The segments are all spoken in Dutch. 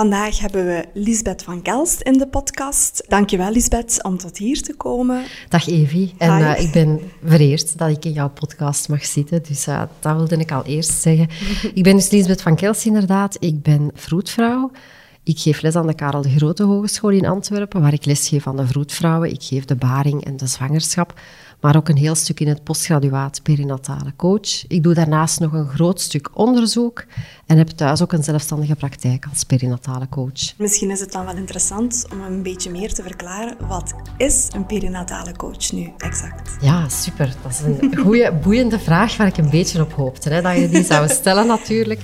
Vandaag hebben we Lisbeth van Kelst in de podcast. Dankjewel Lisbeth om tot hier te komen. Dag Evie. En uh, ik ben vereerd dat ik in jouw podcast mag zitten. Dus uh, dat wilde ik al eerst zeggen. ik ben dus Lisbeth van Kelst inderdaad. Ik ben vroedvrouw. Ik geef les aan de Karel de Grote Hogeschool in Antwerpen, waar ik les geef aan de vroedvrouwen. Ik geef de baring en de zwangerschap maar ook een heel stuk in het postgraduaat perinatale coach. Ik doe daarnaast nog een groot stuk onderzoek en heb thuis ook een zelfstandige praktijk als perinatale coach. Misschien is het dan wel interessant om een beetje meer te verklaren. Wat is een perinatale coach nu exact? Ja, super. Dat is een goede, boeiende vraag waar ik een beetje op hoopte. Hè, dat je die zou stellen natuurlijk.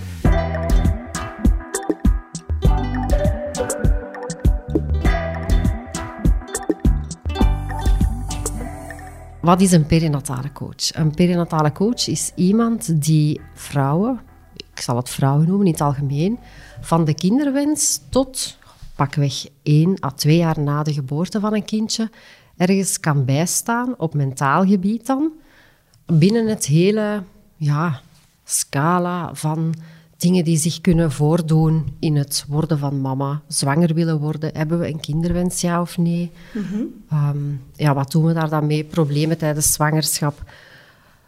Wat is een perinatale coach? Een perinatale coach is iemand die vrouwen, ik zal het vrouwen noemen in het algemeen, van de kinderwens tot pakweg 1 à 2 jaar na de geboorte van een kindje ergens kan bijstaan op mentaal gebied dan, binnen het hele ja, scala van dingen die zich kunnen voordoen in het worden van mama, zwanger willen worden. Hebben we een kinderwens, ja of nee? Mhm. Ehm, ja, wat doen we daar dan mee? Problemen tijdens zwangerschap,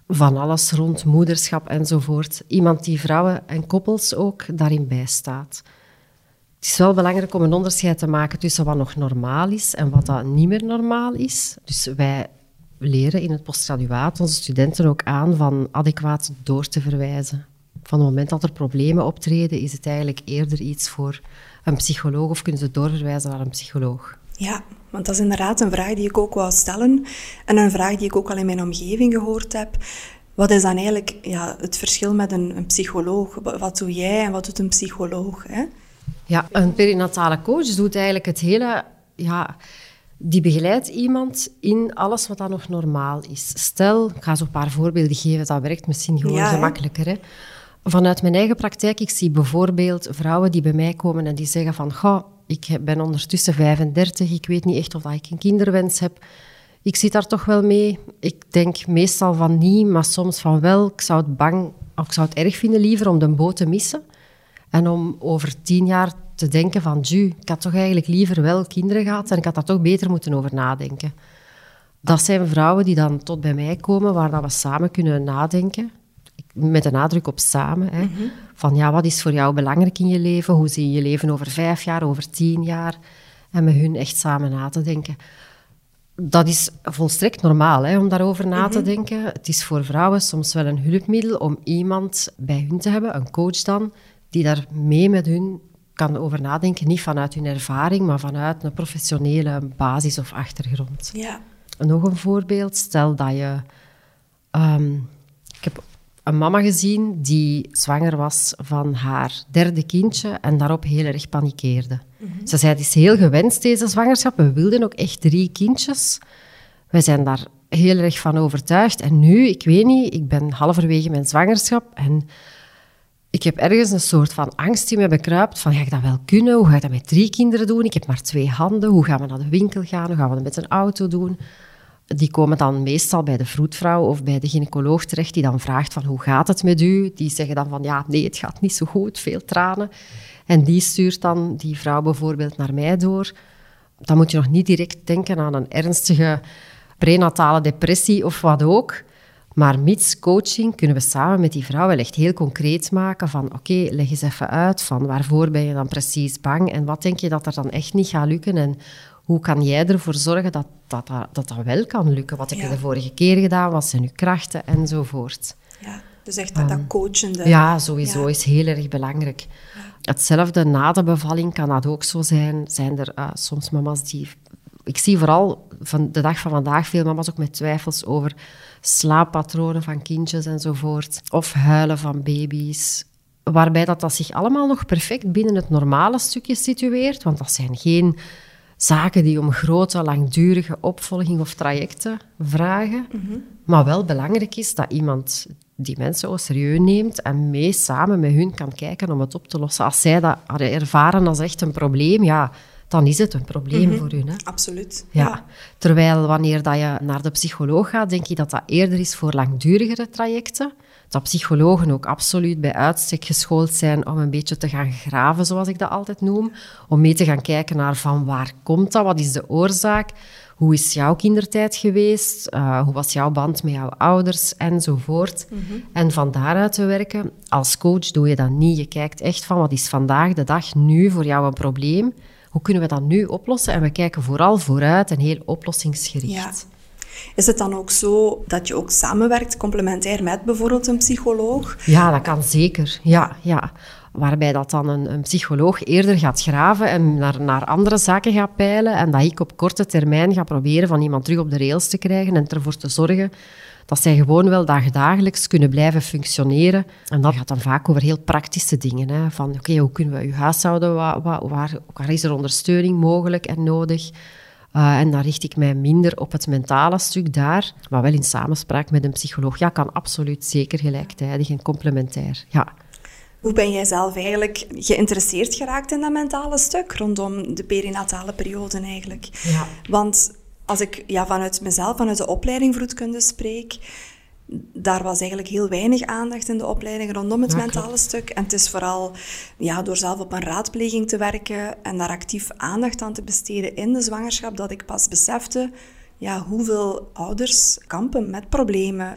van alles rond moederschap enzovoort. Iemand die vrouwen en koppels ook daarin bijstaat. Het is wel belangrijk om een onderscheid te maken tussen wat nog normaal is en wat dat niet meer normaal is. Dus wij leren in het postgraduaat onze studenten ook aan van adequaat door te verwijzen van het moment dat er problemen optreden, is het eigenlijk eerder iets voor een psycholoog of kunnen ze doorverwijzen naar een psycholoog? Ja, want dat is inderdaad een vraag die ik ook wou stellen en een vraag die ik ook al in mijn omgeving gehoord heb. Wat is dan eigenlijk ja, het verschil met een, een psycholoog? Wat doe jij en wat doet een psycholoog? Hè? Ja, een perinatale coach doet eigenlijk het hele... Ja, die begeleidt iemand in alles wat dan nog normaal is. Stel, ik ga zo een paar voorbeelden geven, dat werkt misschien gewoon gemakkelijker. Hè? Vanuit mijn eigen praktijk, ik zie bijvoorbeeld vrouwen die bij mij komen en die zeggen van, goh, ik ben ondertussen 35, ik weet niet echt of ik een kinderwens heb. Ik zit daar toch wel mee. Ik denk meestal van niet, maar soms van wel. Ik zou het bang, of ik zou het erg vinden liever om de boot te missen. En om over tien jaar te denken van, ju, ik had toch eigenlijk liever wel kinderen gehad en ik had daar toch beter moeten over nadenken. Dat zijn vrouwen die dan tot bij mij komen, waar we samen kunnen nadenken met een nadruk op samen. Hè. Mhm. Van ja, wat is voor jou belangrijk in je leven? Hoe zie je je leven over vijf jaar, over tien jaar? En met hun echt samen na te denken. Dat is volstrekt normaal hè, om daarover na te mhm. denken. Het is voor vrouwen soms wel een hulpmiddel om iemand bij hun te hebben, een coach dan, die daar mee met hun kan over nadenken. Niet vanuit hun ervaring, maar vanuit een professionele basis of achtergrond. Ja. Nog een voorbeeld. Stel dat je... Um, ik heb een mama gezien die zwanger was van haar derde kindje en daarop heel erg panikeerde. Mhm. Ze zei, het is heel gewenst deze zwangerschap. We wilden ook echt drie kindjes. Wij zijn daar heel erg van overtuigd. En nu, ik weet niet, ik ben halverwege mijn zwangerschap en ik heb ergens een soort van angst die me bekruipt. Van, ga ik dat wel kunnen? Hoe ga ik dat met drie kinderen doen? Ik heb maar twee handen. Hoe gaan we naar de winkel gaan? Hoe gaan we dat met een auto doen? Die komen dan meestal bij de vroedvrouw of bij de gynaecoloog terecht, die dan vraagt van hoe gaat het met u? Die zeggen dan van ja, nee, het gaat niet zo goed, veel tranen. En die stuurt dan die vrouw bijvoorbeeld naar mij door. Dan moet je nog niet direct denken aan een ernstige prenatale depressie of wat ook. Maar mits coaching kunnen we samen met die vrouw wel echt heel concreet maken van oké, leg eens even uit van waarvoor ben je dan precies bang en wat denk je dat er dan echt niet gaat lukken en hoe kan jij ervoor zorgen dat dat, dat, dat, wel kan lukken? Wat heb je de vorige keer gedaan? Wat zijn je krachten? Enzovoort. Ja, dus echt dat, dat coachende. Ja, sowieso is heel erg belangrijk. Hetzelfde na de bevalling kan dat ook zo zijn. Zijn er uh, soms mama's die... Ik zie vooral van de dag van vandaag veel mama's ook met twijfels over slaappatronen van kindjes enzovoort. Of huilen van baby's. Waarbij dat, dat zich allemaal nog perfect binnen het normale stukje situeert. Want dat zijn geen zaken die om grote, langdurige opvolging of trajecten vragen. Mhm. Maar wel belangrijk is dat iemand die mensen ook serieus neemt en mee samen met hun kan kijken om het op te lossen. Als zij dat ervaren als echt een probleem, ja, dan is het een probleem mhm. voor hun. Hè? Absoluut. Ja. Terwijl wanneer dat je naar de psycholoog gaat, denk je dat dat eerder is voor langdurigere trajecten. Dat psychologen ook absoluut bij uitstek geschoold zijn om een beetje te gaan graven, zoals ik dat altijd noem. Om mee te gaan kijken naar van waar komt dat, wat is de oorzaak, hoe is jouw kindertijd geweest, uh, hoe was jouw band met jouw ouders enzovoort. Mm En van daaruit te werken. Als coach doe je dat niet. Je kijkt echt van wat is vandaag de dag nu voor jou een probleem. Hoe kunnen we dat nu oplossen? En we kijken vooral vooruit en heel oplossingsgericht. Ja. Is het dan ook zo dat je ook samenwerkt, complementair met bijvoorbeeld een psycholoog? Ja, dat kan zeker. Ja, ja. Waarbij dat dan een, psycholoog eerder gaat graven en naar, naar andere zaken gaat peilen. En dat ik op korte termijn ga proberen van iemand terug op de rails te krijgen en ervoor te zorgen dat zij gewoon wel dagdagelijks kunnen blijven functioneren. En dat gaat dan vaak over heel praktische dingen. Hè? Van, oké, hoe kunnen we je huishouden? Waar, waar, waar is er ondersteuning mogelijk en nodig? Uh, en dan richt ik mij minder op het mentale stuk daar, maar wel in samenspraak met een psycholoog. Ja, kan absoluut zeker gelijktijdig en complementair. Ja. Hoe ben jij zelf eigenlijk geïnteresseerd geraakt in dat mentale stuk rondom de perinatale periode eigenlijk? Ja. Want als ik ja, vanuit mezelf, vanuit de opleiding vroedkunde spreek, daar was eigenlijk heel weinig aandacht in de opleiding rondom het mentale stuk. En het is vooral ja, door zelf op een raadpleging te werken en daar actief aandacht aan te besteden in de zwangerschap, dat ik pas besefte ja, hoeveel ouders kampen met problemen.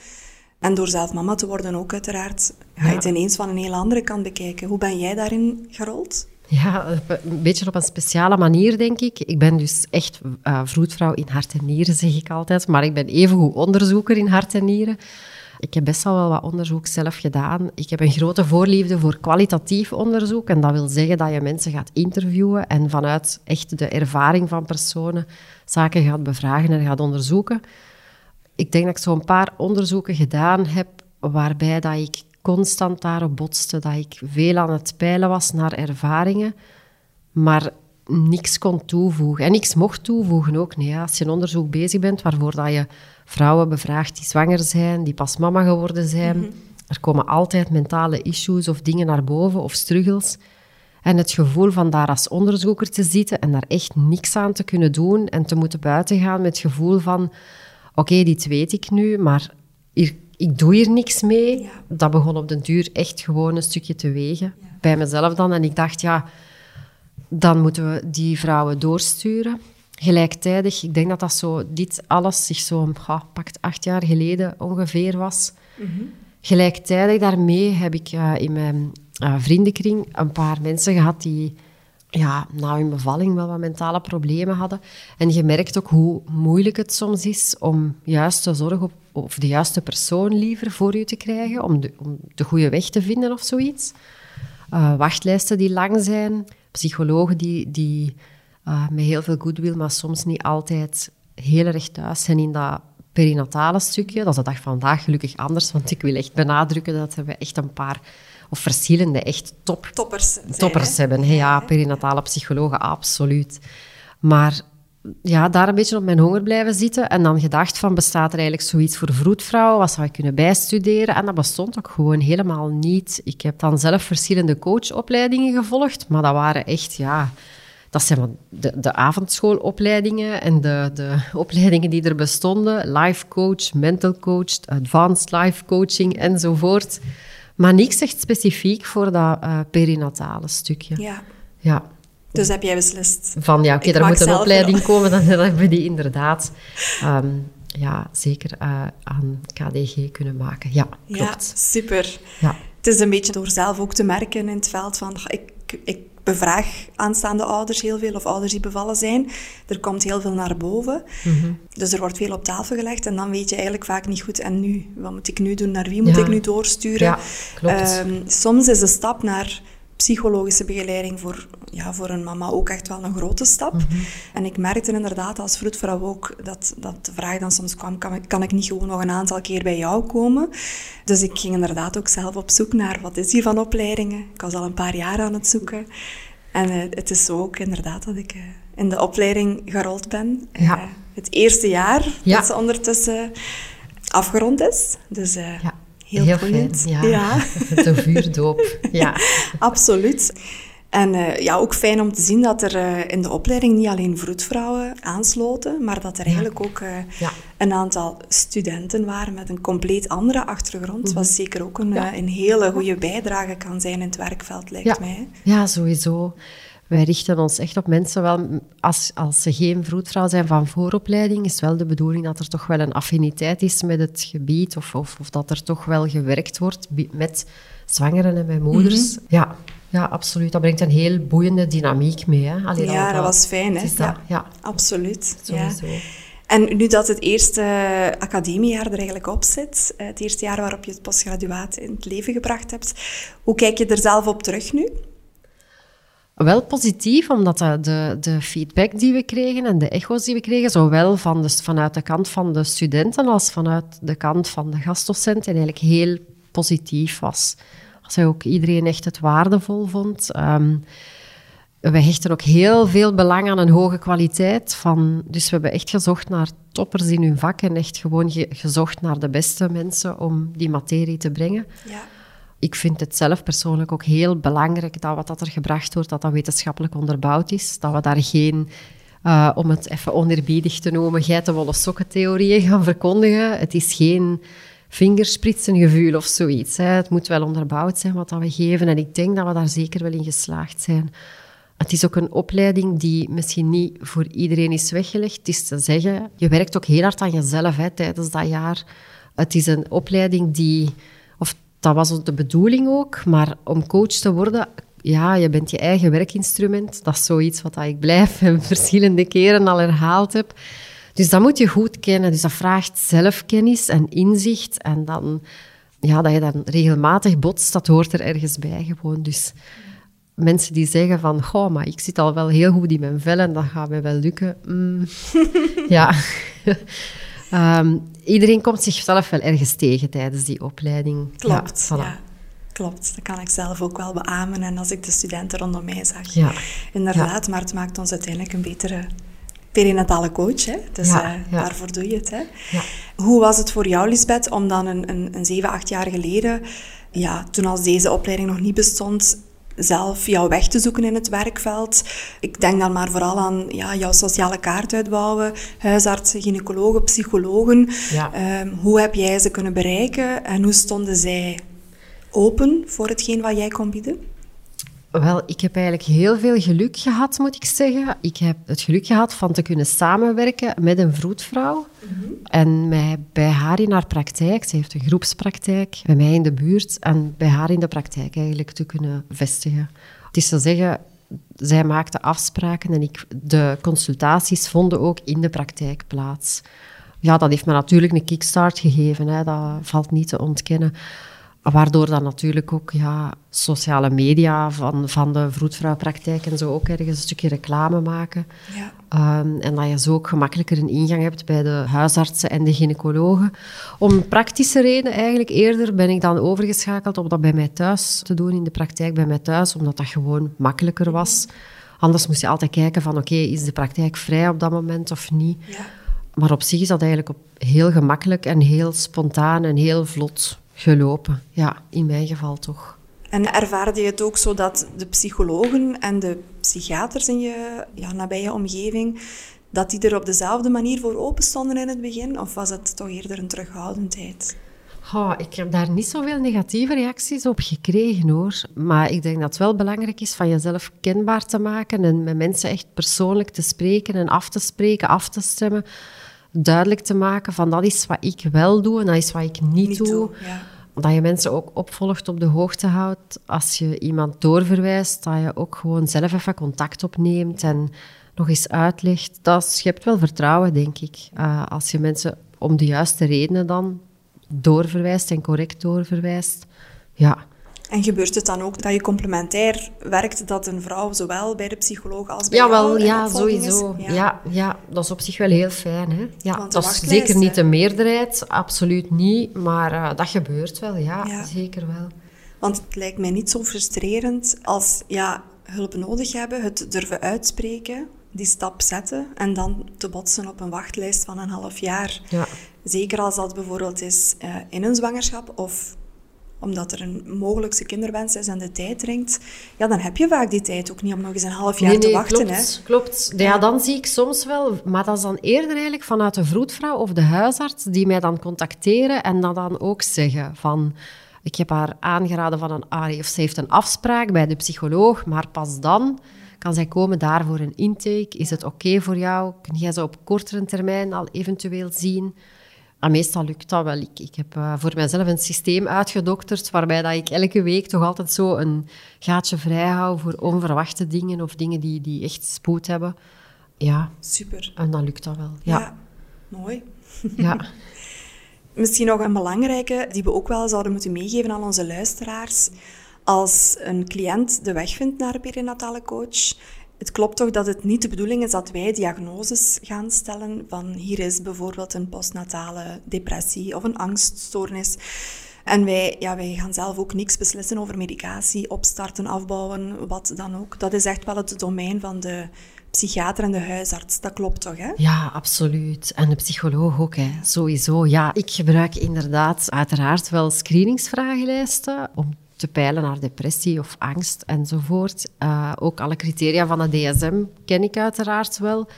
En door zelf mama te worden ook uiteraard, ga je het ineens van een heel andere kant bekijken. Hoe ben jij daarin gerold? Ja, een beetje op een speciale manier, denk ik. Ik ben dus echt uh, vroedvrouw in hart en nieren, zeg ik altijd. Maar ik ben evengoed onderzoeker in hart en nieren. Ik heb best wel wat onderzoek zelf gedaan. Ik heb een grote voorliefde voor kwalitatief onderzoek. En dat wil zeggen dat je mensen gaat interviewen en vanuit echt de ervaring van personen zaken gaat bevragen en gaat onderzoeken. Ik denk dat ik zo'n paar onderzoeken gedaan heb waarbij dat ik constant daarop botste, dat ik veel aan het peilen was naar ervaringen, maar niks kon toevoegen. En niks mocht toevoegen ook. Nee, als je een onderzoek bezig bent waarvoor dat je vrouwen bevraagt die zwanger zijn, die pas mama geworden zijn, mhm. er komen altijd mentale issues of dingen naar boven of struggles. En het gevoel van daar als onderzoeker te zitten en daar echt niks aan te kunnen doen en te moeten buitengaan met het gevoel van oké, dit weet ik nu, maar hier ik doe hier niks mee. Dat begon op den duur echt gewoon een stukje te wegen. Bij mezelf dan. En ik dacht, ja, dan moeten we die vrouwen doorsturen. Gelijktijdig, ik denk dat dat zo, dit alles zich zo, pakt acht jaar geleden ongeveer was. Mhm. Gelijktijdig daarmee heb ik uh, in mijn uh, vriendenkring een paar mensen gehad die ja, na hun bevalling wel wat mentale problemen hadden. En je merkt ook hoe moeilijk het soms is om juist de zorg op, of de juiste persoon liever voor je te krijgen, om de, om de goede weg te vinden of zoiets. Uh, wachtlijsten die lang zijn, psychologen die, die uh, met heel veel goodwill, maar soms niet altijd heel erg thuis zijn in dat perinatale stukje. Dat is de dag van vandaag gelukkig anders, want ik wil echt benadrukken dat we echt een paar of verschillende echt top, toppers, toppers hebben. ja, perinatale psychologen, absoluut. Maar ja, daar een beetje op mijn honger blijven zitten. En dan gedacht van, bestaat er eigenlijk zoiets voor vroedvrouwen? Wat zou ik kunnen bijstuderen? En dat bestond ook gewoon helemaal niet. Ik heb dan zelf verschillende coachopleidingen gevolgd, maar dat waren echt, ja... Dat zijn de, de avondschoolopleidingen en de, de opleidingen die er bestonden. Life coach, mental coach, advanced life coaching enzovoort. Maar niks echt specifiek voor dat uh, perinatale stukje. Ja. ja. Dus heb jij beslist? Van ja, oké, okay, er moet een opleiding komen, dan, hebben we die inderdaad um, ja, zeker uh, aan KDG kunnen maken. Ja, klopt. Ja, super. Ja. Het is een beetje door zelf ook te merken in het veld van... Ik, ik bevraag aanstaande ouders heel veel, of ouders die bevallen zijn. Er komt heel veel naar boven. Mhm. Dus er wordt veel op tafel gelegd en dan weet je eigenlijk vaak niet goed. En nu? Wat moet ik nu doen? Naar wie moet ik nu doorsturen? Ja, klopt. Um, soms is de stap naar psychologische begeleiding voor, ja, voor een mama ook echt wel een grote stap. Mhm. En ik merkte inderdaad als vroedvrouw ook dat, dat de vraag dan soms kwam, kan ik, kan ik niet gewoon nog een aantal keer bij jou komen? Dus ik ging inderdaad ook zelf op zoek naar wat is hier van opleidingen. Ik was al een paar jaar aan het zoeken. En uh, het is zo ook inderdaad dat ik uh, in de opleiding gerold ben. Ja. Uh, het eerste jaar ja. dat ze ondertussen afgerond is. Dus Heel, Heel ja. ja. De vuurdoop, ja. Absoluut. En uh, ja, ook fijn om te zien dat er uh, in de opleiding niet alleen vroedvrouwen aansloten, maar dat er eigenlijk ook uh, ja. een aantal studenten waren met een compleet andere achtergrond. Mm Wat zeker ook een, ja. een hele goede bijdrage kan zijn in het werkveld, lijkt mij. Ja, sowieso. Wij richten ons echt op mensen wel, als, als ze geen vroedvrouw zijn van vooropleiding, is wel de bedoeling dat er toch wel een affiniteit is met het gebied, of, of, of dat er toch wel gewerkt wordt met zwangeren en met moeders. Mm Ja, ja, absoluut. Dat brengt een heel boeiende dynamiek mee. Hè? Allee, ja, dat, dat was fijn. Hè? Ja, ja, absoluut. Sowieso. Ja. En nu dat het eerste academiejaar er eigenlijk op zit, eh, het eerste jaar waarop je het postgraduaat in het leven gebracht hebt, hoe kijk je er zelf op terug nu? Wel positief, omdat de, de feedback die we kregen en de echo's die we kregen, zowel van vanuit de kant van de studenten als vanuit de kant van de gastdocenten, eigenlijk heel positief was. Als ook iedereen echt het waardevol vond. Um, we hechten ook heel veel belang aan een hoge kwaliteit. Van, dus we hebben echt gezocht naar toppers in hun vak en echt gewoon gezocht naar de beste mensen om die materie te brengen. Ja ik vind het zelf persoonlijk ook heel belangrijk dat wat er gebracht wordt, dat dat wetenschappelijk onderbouwd is. Dat we daar geen, uh, om het even oneerbiedig te noemen, geitenwolle sokkentheorieën gaan verkondigen. Het is geen vingerspritsengevoel of zoiets. Het moet wel onderbouwd zijn wat dat we geven. En ik denk dat we daar zeker wel in geslaagd zijn. Het is ook een opleiding die misschien niet voor iedereen is weggelegd. Het is te zeggen, je werkt ook heel hard aan jezelf hè, tijdens dat jaar. Het is een opleiding die dat was de bedoeling ook. Maar om coach te worden, ja, je bent je eigen werkinstrument. Dat is zoiets wat ik blijf en verschillende keren al herhaald heb. Dus dat moet je goed kennen. Dus dat vraagt zelfkennis en inzicht. En dan, ja, dat je dan regelmatig botst, dat hoort er ergens bij gewoon. Dus mensen die zeggen van, goh, maar ik zit al wel heel goed in mijn vel en dat gaat mij wel lukken. Mm. ja. Ehm, iedereen komt zichzelf wel ergens tegen tijdens die opleiding. Klopt, ja, Klopt, dat kan ik zelf ook wel beamen. En als ik de studenten rondom mij zag. Ja. Inderdaad, maar het maakt ons uiteindelijk een betere perinatale coach. Hè? Dus uh, daarvoor doe je het. Hè? Hoe was het voor jou, Lisbeth, om dan een, een, een 7, 8 jaar geleden, ja, toen als deze opleiding nog niet bestond, zelf jouw weg te zoeken in het werkveld. Ik denk dan maar vooral aan ja, jouw sociale kaart uitbouwen, huisartsen, gynaecologen, psychologen. Ehm, hoe heb jij ze kunnen bereiken en hoe stonden zij open voor hetgeen wat jij kon bieden? Wel, ik heb eigenlijk heel veel geluk gehad, moet ik zeggen. Ik heb het geluk gehad van te kunnen samenwerken met een vroedvrouw. Mhm. En mij bij haar in haar praktijk, ze heeft een groepspraktijk, bij mij in de buurt, en bij haar in de praktijk eigenlijk te kunnen vestigen. Het is te zeggen, zij maakte afspraken en ik, de consultaties vonden ook in de praktijk plaats. Ja, dat heeft me natuurlijk een kickstart gegeven, hè. dat valt niet te ontkennen. Waardoor dan natuurlijk ook ja, sociale media van, van de vroedvrouwpraktijk en zo ook ergens een stukje reclame maken. Ja. Um, en dat je zo ook gemakkelijker een ingang hebt bij de huisartsen en de gynaecologen. Om praktische redenen eigenlijk eerder ben ik dan overgeschakeld om dat bij mij thuis te doen, in de praktijk bij mij thuis, omdat dat gewoon makkelijker was. Anders moest je altijd kijken van oké, is de praktijk vrij op dat moment of niet? Ja. Maar op zich is dat eigenlijk op heel gemakkelijk en heel spontaan en heel vlot gelopen. Ja, in mijn geval toch. En ervaarde je het ook zo dat de psychologen en de psychiaters in je ja, nabije omgeving, dat die er op dezelfde manier voor open stonden in het begin? Of was het toch eerder een terughoudendheid? Oh, ik heb daar niet zoveel negatieve reacties op gekregen hoor. Maar ik denk dat het wel belangrijk is van jezelf kenbaar te maken en met mensen echt persoonlijk te spreken en af te spreken, af te stemmen. Duidelijk te maken van dat is wat ik wel doe en dat is wat ik niet, doe. ja dat je mensen ook opvolgt, op de hoogte houdt. Als je iemand doorverwijst, dat je ook gewoon zelf even contact opneemt en nog eens uitlegt. Dat schept wel vertrouwen, denk ik. Uh, als je mensen om de juiste redenen dan doorverwijst en correct doorverwijst. Ja, en gebeurt het dan ook dat je complementair werkt, dat een vrouw zowel bij de psycholoog als bij ja, wel, ja, sowieso. Ja. ja. dat is op zich wel heel fijn. Hè? Ja, dat is zeker niet de meerderheid, absoluut niet. Maar uh, dat gebeurt wel, ja, zeker wel. Want het lijkt mij niet zo frustrerend als ja, hulp nodig hebben, het durven uitspreken, die stap zetten en dan te botsen op een wachtlijst van een half jaar. Ja. Zeker als dat bijvoorbeeld is uh, in een zwangerschap of omdat er een mogelijkse kinderwens is en de tijd dringt, ja, dan heb je vaak die tijd ook niet om nog eens een half jaar te wachten. Klopt, hè? klopt. Ja, dan zie ik soms wel, maar dat is dan eerder eigenlijk vanuit de vroedvrouw of de huisarts die mij dan contacteren en dat dan ook zeggen van... Ik heb haar aangeraden van een ARI of ze heeft een afspraak bij de psycholoog, maar pas dan kan zij komen daar voor een intake. Is het oké voor jou? Kun jij ze op kortere termijn al eventueel zien? En meestal lukt dat wel. Ik, ik heb uh, voor mijzelf een systeem uitgedokterd waarbij dat ik elke week toch altijd zo een gaatje vrij hou voor onverwachte dingen of dingen die, die echt spoed hebben. Ja. Super. En dan lukt dat wel. Ja. ja mooi. Ja. Misschien nog een belangrijke die we ook wel zouden moeten meegeven aan onze luisteraars. Als een cliënt de weg vindt naar een perinatale coach, het klopt toch dat het niet de bedoeling is dat wij diagnoses gaan stellen van hier is bijvoorbeeld een postnatale depressie of een angststoornis. En wij, ja, wij gaan zelf ook niks beslissen over medicatie, opstarten, afbouwen, wat dan ook. Dat is echt wel het domein van de psychiater en de huisarts. Dat klopt toch, hè? Ja, absoluut. En de psycholoog ook, hè. sowieso. Ja, ik gebruik inderdaad uiteraard wel screeningsvragenlijsten om te peilen naar depressie of angst enzovoort. Uh, ook alle criteria van de DSM ken ik uiteraard wel.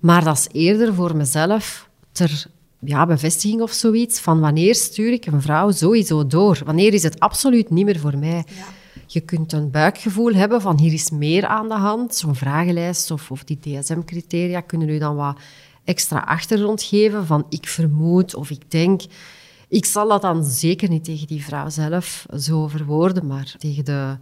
Maar dat is eerder voor mezelf ter ja, bevestiging of zoiets van wanneer stuur ik een vrouw sowieso door? Wanneer is het absoluut niet meer voor mij? Ja. Je kunt een buikgevoel hebben van hier is meer aan de hand. Zo'n vragenlijst of, of die DSM-criteria kunnen u dan wat extra achtergrond geven van ik vermoed of ik denk. Ik zal dat dan zeker niet tegen die vrouw zelf zo verwoorden, maar tegen de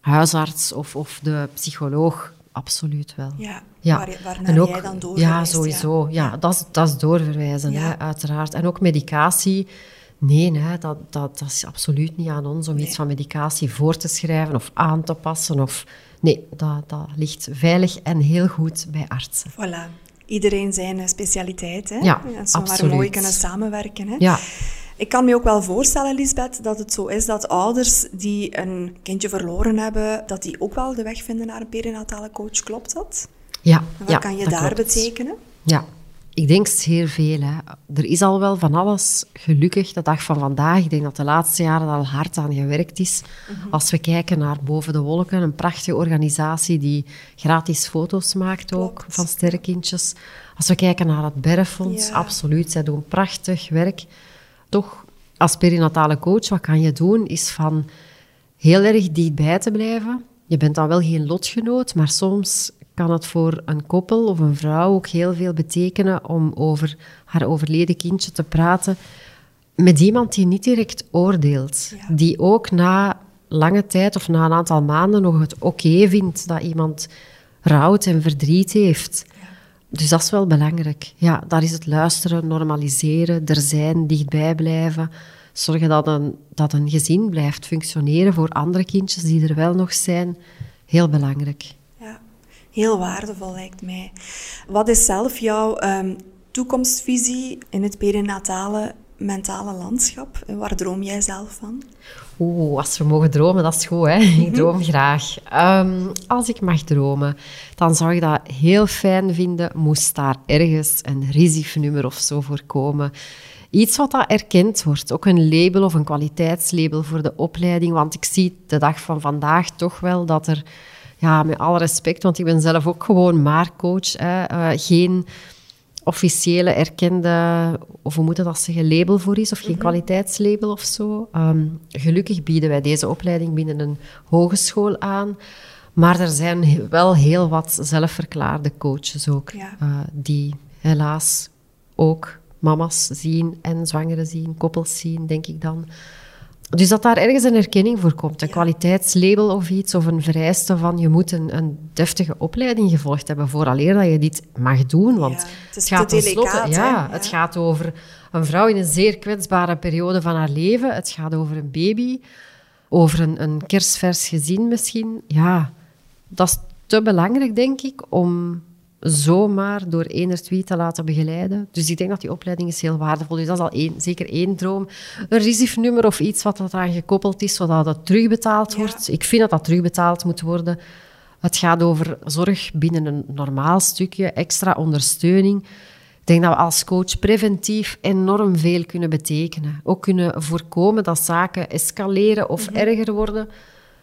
huisarts of, of de psycholoog absoluut wel. Ja, ja. Waar, waarnaar ook, jij dan doorverwijst. Ja, sowieso. Ja, ja dat, is, dat is doorverwijzen, Hè, uiteraard. En ook medicatie. Nee, hè, dat, dat, dat is absoluut niet aan ons om iets van medicatie voor te schrijven of aan te passen. Of, nee, dat, dat ligt veilig en heel goed bij artsen. Voilà. Iedereen zijn specialiteit. Hè? Ja, en zo absoluut. maar mooi kunnen samenwerken. Hè? Ja. Ik kan me ook wel voorstellen, Lisbeth, dat het zo is dat ouders die een kindje verloren hebben, dat die ook wel de weg vinden naar een perinatale coach. Klopt dat? Ja. wat kan je daar betekenen? Ja, ik denk zeer veel. Hè. Er is al wel van alles, gelukkig, de dag van vandaag. Ik denk dat de laatste jaren al hard aan gewerkt is. Mhm. Als we kijken naar Boven de Wolken, een prachtige organisatie die gratis foto's maakt ook van sterrenkindjes. Als we kijken naar het Berrefonds, absoluut, zij doen prachtig werk toch als perinatale coach, wat kan je doen, is van heel erg dichtbij te blijven. Je bent dan wel geen lotgenoot, maar soms kan het voor een koppel of een vrouw ook heel veel betekenen om over haar overleden kindje te praten met iemand die niet direct oordeelt. Die ook na lange tijd of na een aantal maanden nog het oké vindt dat iemand rouwt en verdriet heeft. Dus dat is wel belangrijk. Ja, daar is het luisteren, normaliseren, er zijn, dichtbij blijven. Zorgen dat een, dat een gezin blijft functioneren voor andere kindjes die er wel nog zijn. Heel belangrijk. Ja, heel waardevol lijkt mij. Wat is zelf jouw um, toekomstvisie in het perinatale mentale landschap? Waar droom jij zelf van? Oeh, als we mogen dromen, dat is goed. Hè? Ik mhm. droom graag. Ehm, als ik mag dromen, dan zou ik dat heel fijn vinden, moest daar ergens een RISIF-nummer of zo voor komen. Iets wat dat erkend wordt. Ook een label of een kwaliteitslabel voor de opleiding. Want ik zie de dag van vandaag toch wel dat er, ja, met alle respect, want ik ben zelf ook gewoon maar coach, hè, uh, geen officiële erkende, of hoe moeten dat zeggen, label voor is, of geen mhm. kwaliteitslabel of zo. Ehm, gelukkig bieden wij deze opleiding binnen een hogeschool aan. Maar er zijn wel heel wat zelfverklaarde coaches ook, eh, die helaas ook mama's zien en zwangeren zien, koppels zien, denk ik dan. Dus dat daar ergens een erkenning voor komt, een kwaliteitslabel of iets, of een vereiste van je moet een, een deftige opleiding gevolgd hebben vooraleer dat je dit mag doen. Want het, gaat tenslotte, ja, het gaat over een vrouw in een zeer kwetsbare periode van haar leven. Het gaat over een baby, over een, een kerstvers gezin misschien. Ja, dat is te belangrijk, denk ik, om zomaar door één tweet te laten begeleiden. Dus ik denk dat die opleiding is heel waardevol. Dus dat is al één, zeker één droom. Een RISIF-nummer of iets wat eraan gekoppeld is, zodat dat terugbetaald wordt. Ik vind dat dat terugbetaald moet worden. Het gaat over zorg binnen een normaal stukje, extra ondersteuning. Ik denk dat we als coach preventief enorm veel kunnen betekenen. Ook kunnen voorkomen dat zaken escaleren of mhm. erger worden.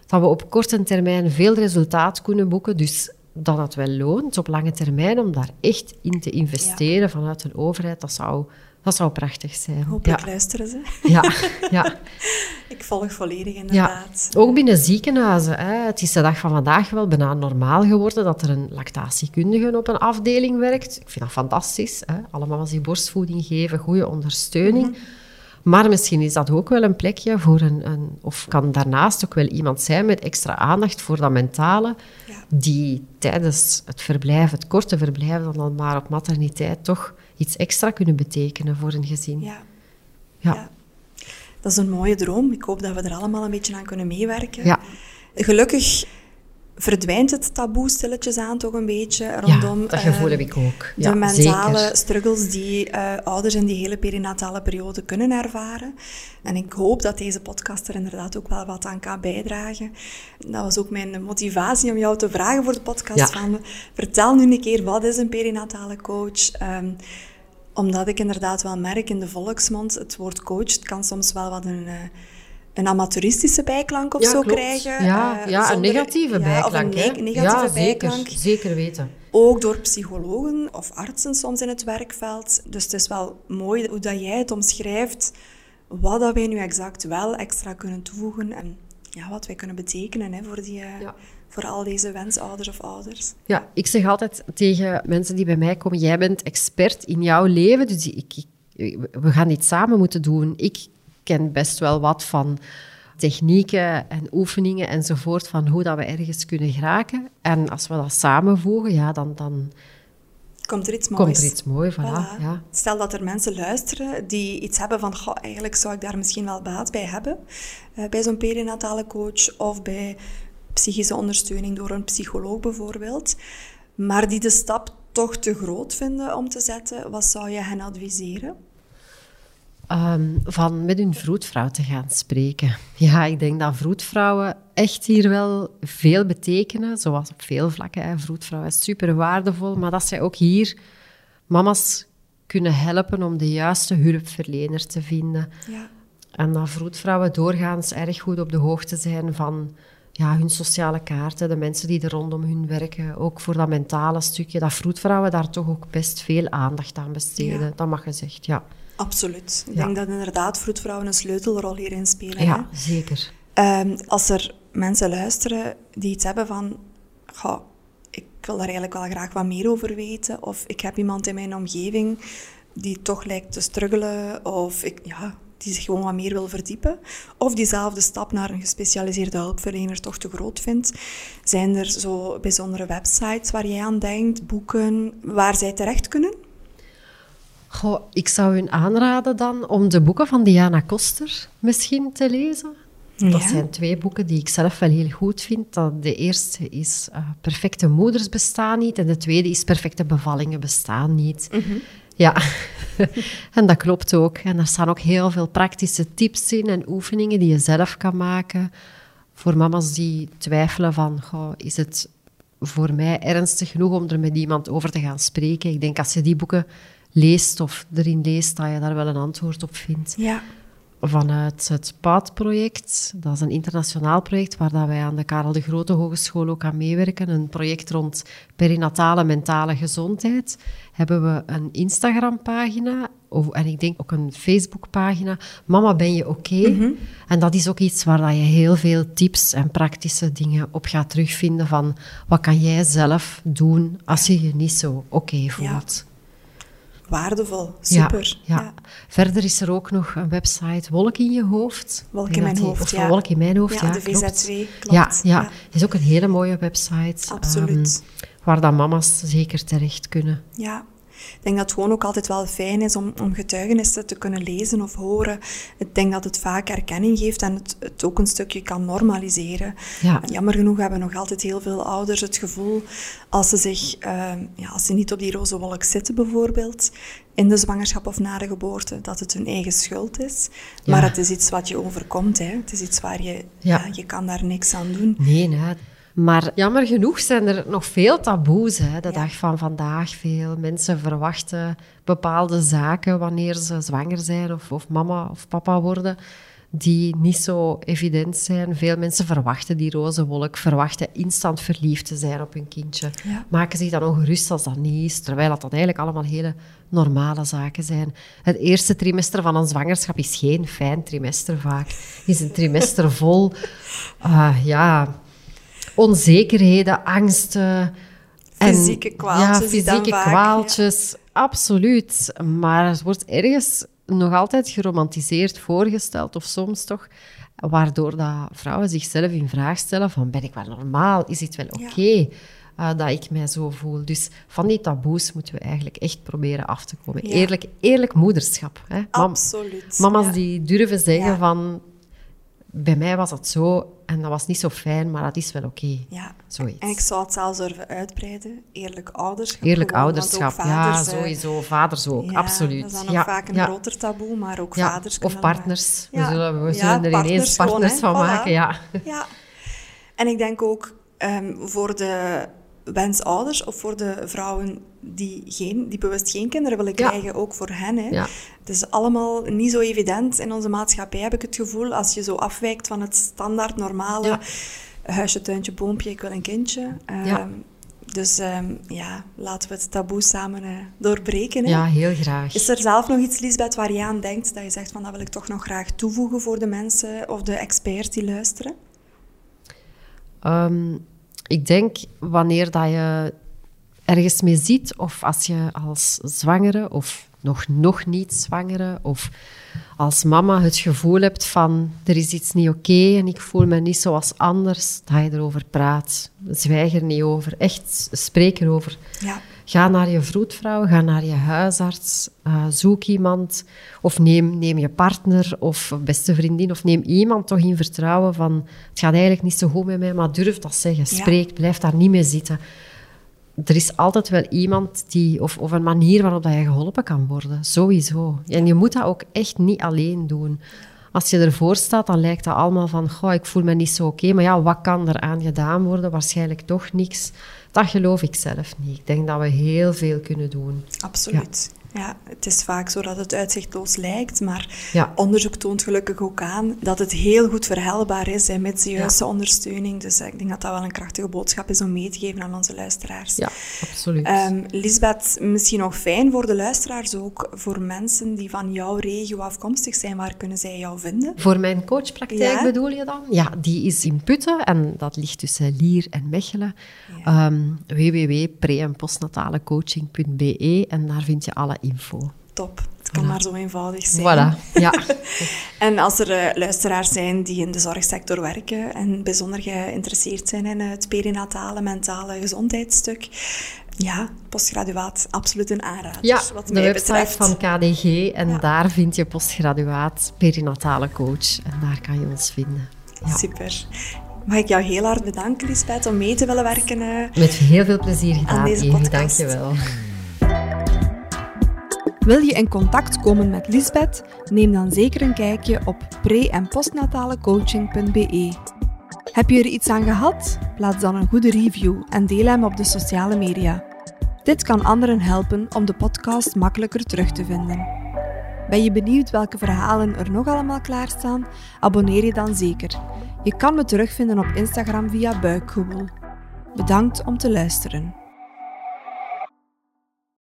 Dat we op korte termijn veel resultaat kunnen boeken. Dus dat het wel loont op lange termijn om daar echt in te investeren vanuit een overheid. Dat zou dat zou prachtig zijn. Hopelijk ja. luisteren ze. Ja, ja. ik volg volledig inderdaad. Ja. Ook binnen ziekenhuizen. Hè. Het is de dag van vandaag wel bijna normaal geworden dat er een lactatiekundige op een afdeling werkt. Ik vind dat fantastisch. Hè. Alle mama's die borstvoeding geven, goede ondersteuning. Mhm. Maar misschien is dat ook wel een plekje voor een, een, Of kan daarnaast ook wel iemand zijn met extra aandacht voor dat mentale. Ja. Die tijdens het verblijf, het korte verblijf, dan maar op materniteit, toch iets extra kunnen betekenen voor een gezin. Ja. ja. ja. Dat is een mooie droom. Ik hoop dat we er allemaal een beetje aan kunnen meewerken. Ja. Gelukkig verdwijnt het taboe stilletjes aan toch een beetje rondom... Ja, dat gevoel uh, heb ik ook. de mentale struggles die uh, ouders in die hele perinatale periode kunnen ervaren. En ik hoop dat deze podcast er inderdaad ook wel wat aan kan bijdragen. Dat was ook mijn motivatie om jou te vragen voor de podcast. Van, vertel nu een keer, wat is een perinatale coach? Um, omdat ik inderdaad wel merk in de volksmond, het woord coach het kan soms wel wat een... Uh, een amateuristische bijklank of zo krijgen. Ja, uh, ja een negatieve bijklank. Of een negatieve ja, bijklank. Zeker, zeker weten. Ook door psychologen of artsen soms in het werkveld. Dus het is wel mooi hoe dat jij het omschrijft, wat dat wij nu exact wel extra kunnen toevoegen en ja, wat wij kunnen betekenen hè, voor, die, uh, voor al deze wensouders of ouders. Ja, ik zeg altijd tegen mensen die bij mij komen, jij bent expert in jouw leven, dus ik, ik we gaan dit samen moeten doen. Ik ken best wel wat van technieken en oefeningen enzovoort, van hoe dat we ergens kunnen geraken. En als we dat samenvoegen, ja, dan, dan komt er iets moois. Komt er iets moois, voilà. Ja. Stel dat er mensen luisteren die iets hebben van, goh, eigenlijk zou ik daar misschien wel baat bij hebben, uh, bij zo'n perinatale coach of bij psychische ondersteuning door een psycholoog bijvoorbeeld, maar die de stap toch te groot vinden om te zetten, wat zou je hen adviseren? Um, van met hun vroedvrouw te gaan spreken. Ja, ik denk dat vroedvrouwen echt hier wel veel betekenen, zoals op veel vlakken. Hè. Vroedvrouw is super waardevol, maar dat zij ook hier mama's kunnen helpen om de juiste hulpverlener te vinden. Ja. En dat vroedvrouwen doorgaans erg goed op de hoogte zijn van ja, hun sociale kaarten, de mensen die er rondom hun werken, ook voor dat mentale stukje, dat vroedvrouwen daar toch ook best veel aandacht aan besteden. Dat mag gezegd, ja. Absoluut. Ik denk dat inderdaad vroedvrouwen een sleutelrol hierin spelen. Ja, zeker. Um, als er mensen luisteren die iets hebben van... Goh, ik wil daar eigenlijk wel graag wat meer over weten. Of ik heb iemand in mijn omgeving die toch lijkt te struggelen. Of ik, ja, die zich gewoon wat meer wil verdiepen. Of diezelfde stap naar een gespecialiseerde hulpverlener toch te groot vindt. Zijn er zo bijzondere websites waar jij aan denkt, boeken, waar zij terecht kunnen? Goh, ik zou u aanraden dan om de boeken van Diana Koster misschien te lezen. Dat zijn twee boeken die ik zelf wel heel goed vind. De eerste is uh, Perfecte moeders bestaan niet en de tweede is Perfecte bevallingen bestaan niet. Mhm. Ja, en dat klopt ook. En daar staan ook heel veel praktische tips in en oefeningen die je zelf kan maken. Voor mama's die twijfelen van, goh, is het voor mij ernstig genoeg om er met iemand over te gaan spreken? Ik denk als je die boeken leest of erin leest, dat je daar wel een antwoord op vindt. Ja. Vanuit het PAD-project, dat is een internationaal project waar dat wij aan de Karel de Grote Hogeschool ook aan meewerken. Een project rond perinatale mentale gezondheid. Hebben we een Instagram-pagina en ik denk ook een Facebook-pagina. Mama, ben je oké? Mhm. En dat is ook iets waar dat je heel veel tips en praktische dingen op gaat terugvinden van wat kan jij zelf doen als je je niet zo oké voelt. Ja waardevol. Super. Ja, Verder is er ook nog een website Wolk in je hoofd. Wolk in mijn hoofd, of Wolk in mijn hoofd, ja. de VZW, klopt. Ja, ja, het is ook een hele mooie website. Absoluut. Um, waar dan mama's zeker terecht kunnen. Ja, ik denk dat het gewoon ook altijd wel fijn is om, om getuigenissen te kunnen lezen of horen. Ik denk dat het vaak erkenning geeft en het, het ook een stukje kan normaliseren. Ja. Jammer genoeg hebben nog altijd heel veel ouders het gevoel, als ze, zich, uh, ja, als ze niet op die roze wolk zitten bijvoorbeeld, in de zwangerschap of na de geboorte, dat het hun eigen schuld is. Ja. Maar het is iets wat je overkomt. Hè. Het is iets waar je, ja. je kan daar niks aan doen. Nee, nee. Maar jammer genoeg zijn er nog veel taboes. Hè, de dag van vandaag. Veel mensen verwachten bepaalde zaken wanneer ze zwanger zijn of, of mama of papa worden die niet zo evident zijn. Veel mensen verwachten die roze wolk, verwachten instant verliefd te zijn op hun kindje. Maken zich dan ongerust als dat niet is, terwijl dat, dat eigenlijk allemaal hele normale zaken zijn. Het eerste trimester van een zwangerschap is geen fijn trimester vaak. Het is een trimester vol uh, ja, onzekerheden, angsten. Fysieke kwaaltjes. Ja, fysieke kwaaltjes, absoluut. Maar het wordt ergens nog altijd geromantiseerd voorgesteld, of soms toch, waardoor dat vrouwen zichzelf in vraag stellen van ben ik wel normaal? Is het wel oké eh, dat ik mij zo voel? Dus van die taboes moeten we eigenlijk echt proberen af te komen. Eerlijk, eerlijk moederschap. Hè? Absoluut. Mama's die durven zeggen van bij mij was dat zo en dat was niet zo fijn, maar dat is wel oké. Ja. Zoiets. En ik zou het zelfs durven uitbreiden. Eerlijk ouderschap. Eerlijk ouderschap, ja, sowieso. Vaders ook, absoluut. Dat is dan nog vaak een groter taboe, maar ook vaders Of partners. We zullen, we zullen er ineens partners van maken, ja. ja. En ik denk ook um, voor de wensouders of voor de vrouwen die, geen, die bewust geen kinderen willen krijgen, ook voor hen. Hè. Ja. Het is allemaal niet zo evident in onze maatschappij, heb ik het gevoel, als je zo afwijkt van het standaard normale huisje, tuintje, boompje, ik wil een kindje. Ehm, dus um, ja, laten we het taboe samen uh, doorbreken. Hè. Ja, heel graag. Is er zelf nog iets, Lisbeth, waar je aan denkt, dat je zegt van dat wil ik toch nog graag toevoegen voor de mensen of de experts die luisteren? Um, ik denk wanneer dat je ergens mee ziet, of als je als zwangere of nog, nog niet zwangere of als mama het gevoel hebt van er is iets niet oké en ik voel me niet zoals anders, dat je erover praat. Zwijg er niet over. Echt, spreek erover. Ja. Ga naar je vroedvrouw, ga naar je huisarts, uh, zoek iemand of neem, neem je partner of beste vriendin of neem iemand toch in vertrouwen van het gaat eigenlijk niet zo goed met mij, maar durf dat zeggen. Spreek, blijf daar niet mee zitten. Er is altijd wel iemand die, of, of een manier waarop dat je geholpen kan worden, sowieso. En je moet dat ook echt niet alleen doen. Als je ervoor staat, dan lijkt dat allemaal van, goh, ik voel me niet zo oké, maar ja, wat kan er aan gedaan worden? Waarschijnlijk toch niks. Dat geloof ik zelf niet. Ik denk dat we heel veel kunnen doen. Absoluut. Ja, het is vaak zo dat het uitzichtloos lijkt, maar onderzoek toont gelukkig ook aan dat het heel goed verhelbaar is hè, met de juiste ondersteuning. Dus ik denk dat dat wel een krachtige boodschap is om mee te geven aan onze luisteraars. Ja, absoluut. Um, Lisbeth, misschien nog fijn voor de luisteraars ook, voor mensen die van jouw regio afkomstig zijn, waar kunnen zij jou vinden? Voor mijn coachpraktijk bedoel je dan? Ja, die is in Putten en dat ligt tussen Lier en Mechelen. Ja. Um, www.pre- en postnatalecoaching.be en daar vind je alle info. Top. Het kan maar zo eenvoudig zijn. Voilà, ja. en als er uh, luisteraars zijn die in de zorgsector werken en bijzonder geïnteresseerd zijn in het perinatale, mentale gezondheidsstuk, ja, postgraduaat, absoluut een aanrader. Ja, wat de website betreft. van KDG en daar vind je postgraduaat perinatale coach en daar kan je ons vinden. Ja. Super. Mag ik jou heel hard bedanken, Lisbeth, om mee te willen werken? Uh, Met heel veel plezier gedaan, aan deze podcast. Dank je wel. Wil je in contact komen met Lisbeth? Neem dan zeker een kijkje op pre- en postnatalecoaching.be. Heb je er iets aan gehad? Plaats dan een goede review en deel hem op de sociale media. Dit kan anderen helpen om de podcast makkelijker terug te vinden. Ben je benieuwd welke verhalen er nog allemaal klaarstaan? Abonneer je dan zeker. Je kan me terugvinden op Instagram via Buikgewoel. Bedankt om te luisteren.